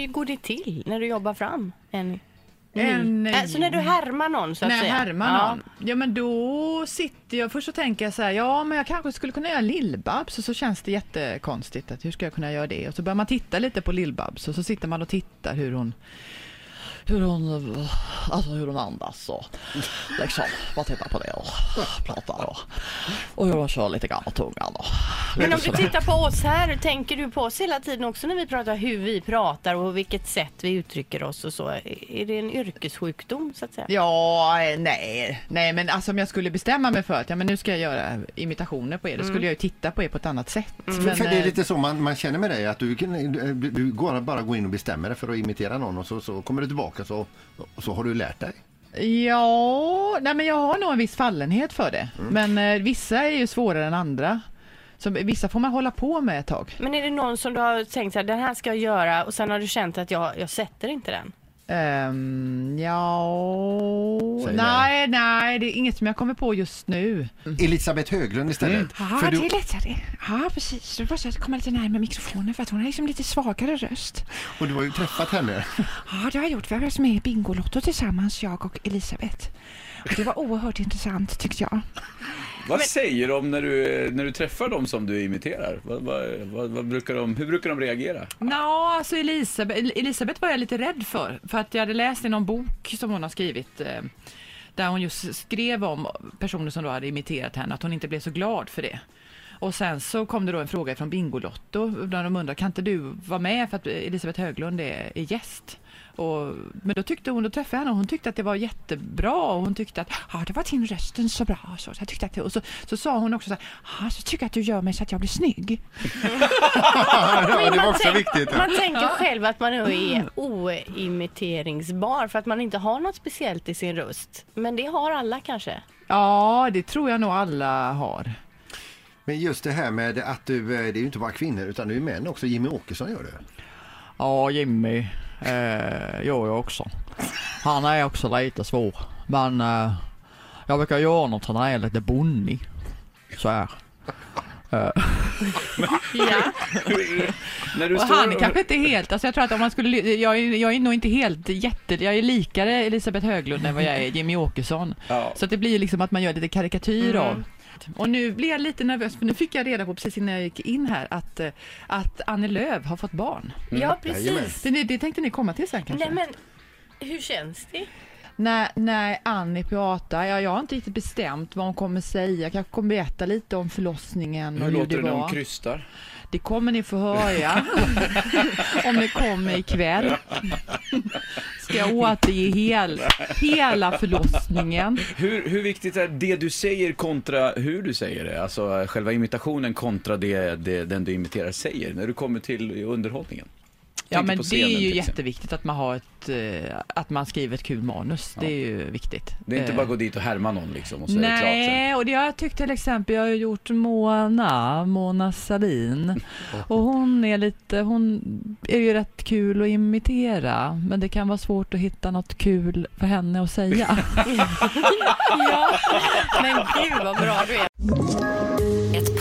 hur går det till när du jobbar fram en En, ny? Alltså när du härmar någon så att När säga. härmar Ja. någon? Ja men då sitter jag, först så tänker så här, ja men jag kanske skulle kunna göra Lill-Babs och så känns det jättekonstigt att hur ska jag kunna göra det? Och så börjar man titta lite på Lill-Babs och så sitter man och tittar hur hon hur hon, alltså hur hon andas och liksom, man tittar på det och pratar och, och hur hon kör lite grann på tungan och Men om du tittar på oss här, tänker du på oss hela tiden också när vi pratar hur vi pratar och vilket sätt vi uttrycker oss och så? Är det en yrkessjukdom så att säga? Ja, eh, nej, nej men alltså om jag skulle bestämma mig för att ja, men nu ska jag göra imitationer på er, då skulle jag ju titta på er på ett annat sätt. Men, för det är eh, lite så man, man känner med dig att du, kan- du, du går bara gå in och bestämmer dig för att imitera någon och så, så kommer du tillbaka så, och så har du lärt dig. Ja, nej men jag har nog en viss fallenhet för det. Men eh, vissa är ju svårare än andra. Så vissa får man hålla på med ett tag. Men är det någon som du har tänkt så här, den här ska jag göra och sen har du känt att jag, jag sätter inte den? Um, ja... Nej, nej, det är inget som jag kommer på just nu. Elisabeth Höglund istället. Ja, För det du, är lättare. Ja, precis. Du måste komma lite närmare mikrofonen för att hon har liksom lite svagare röst. och du har ju träffat henne. Ja, det har jag gjort. Vi har varit med i Bingolotto tillsammans, jag och Elisabeth. Och det var oerhört intressant tyckte jag. Vad säger de när du, när du träffar dem som du imiterar? Vad, vad, vad, vad brukar de, hur brukar de reagera? Ja, alltså Elisabeth, Elisabeth var jag lite rädd för. För att jag hade läst i någon bok som hon har skrivit. Eh, där hon just skrev om personer som då hade imiterat henne, att hon inte blev så glad för det. Och sen så kom det då en fråga från Bingolotto där de undrade, kan inte du vara med för att Elisabeth Höglund är, är gäst? Och, men då tyckte hon, då träffade jag henne och hon tyckte att det var jättebra och hon tyckte att Ja, det var din rösten så bra. Så jag tyckte att det, och så, så sa hon också så här, ja, så tycker jag att du gör mig så att jag blir snygg. ja, det var Man också viktigt. Ja. Man tänker själv att man är oimiteringsbar för att man inte har något speciellt i sin röst. Men det har alla kanske. ja det tror jag nog alla har. Men just det här med att du, eh, det är ju inte bara kvinnor utan det är män också. Jimmy Åkesson gör det. Ja, Jimmy eh, gör jag också. Han är också lite svår. Men eh, jag brukar göra något när han är lite bonnig. Så här. Eh, Ja. när du Och står han kanske inte helt, alltså jag tror att om man skulle, jag är, jag är nog inte helt jätte, jag är likare Elisabeth Höglund än vad jag är Jimmy Åkesson. Ja. Så att det blir liksom att man gör lite karikatyr Mm. av. Och nu blir jag lite nervös för nu fick jag reda på precis innan jag gick in här att, eh, att Annie Lööf har fått barn. ja, Jajamän. precis. Det, det tänkte ni komma till sen kanske? Nej, men hur känns det? När, när Annie pratar, ja, jag har inte riktigt bestämt vad hon kommer säga. Jag kanske kommer berätta lite om förlossningen och Hur låter det det när de krystar? Det kommer ni få höra om ni kommer ikväll. Ska jag återge hel, hela förlossningen. Hur, hur viktigt är det du säger kontra hur du säger det? Alltså själva imitationen kontra det, det den du imiterar säger när du kommer till underhållningen? Ja men det scenen, är ju jätteviktigt att man har ett, eh, att man skriver ett kul manus. Det är ju viktigt. Det är inte Eh, bara att gå dit och härma någon liksom och så är det klart sen. Nej, och det har jag tyckt till exempel, jag har ju gjort Mona, Mona Sahlin. Och hon är lite, hon är ju rätt kul att imitera. Men det kan vara svårt att hitta något kul för henne att säga. Ja, men gud vad bra du är.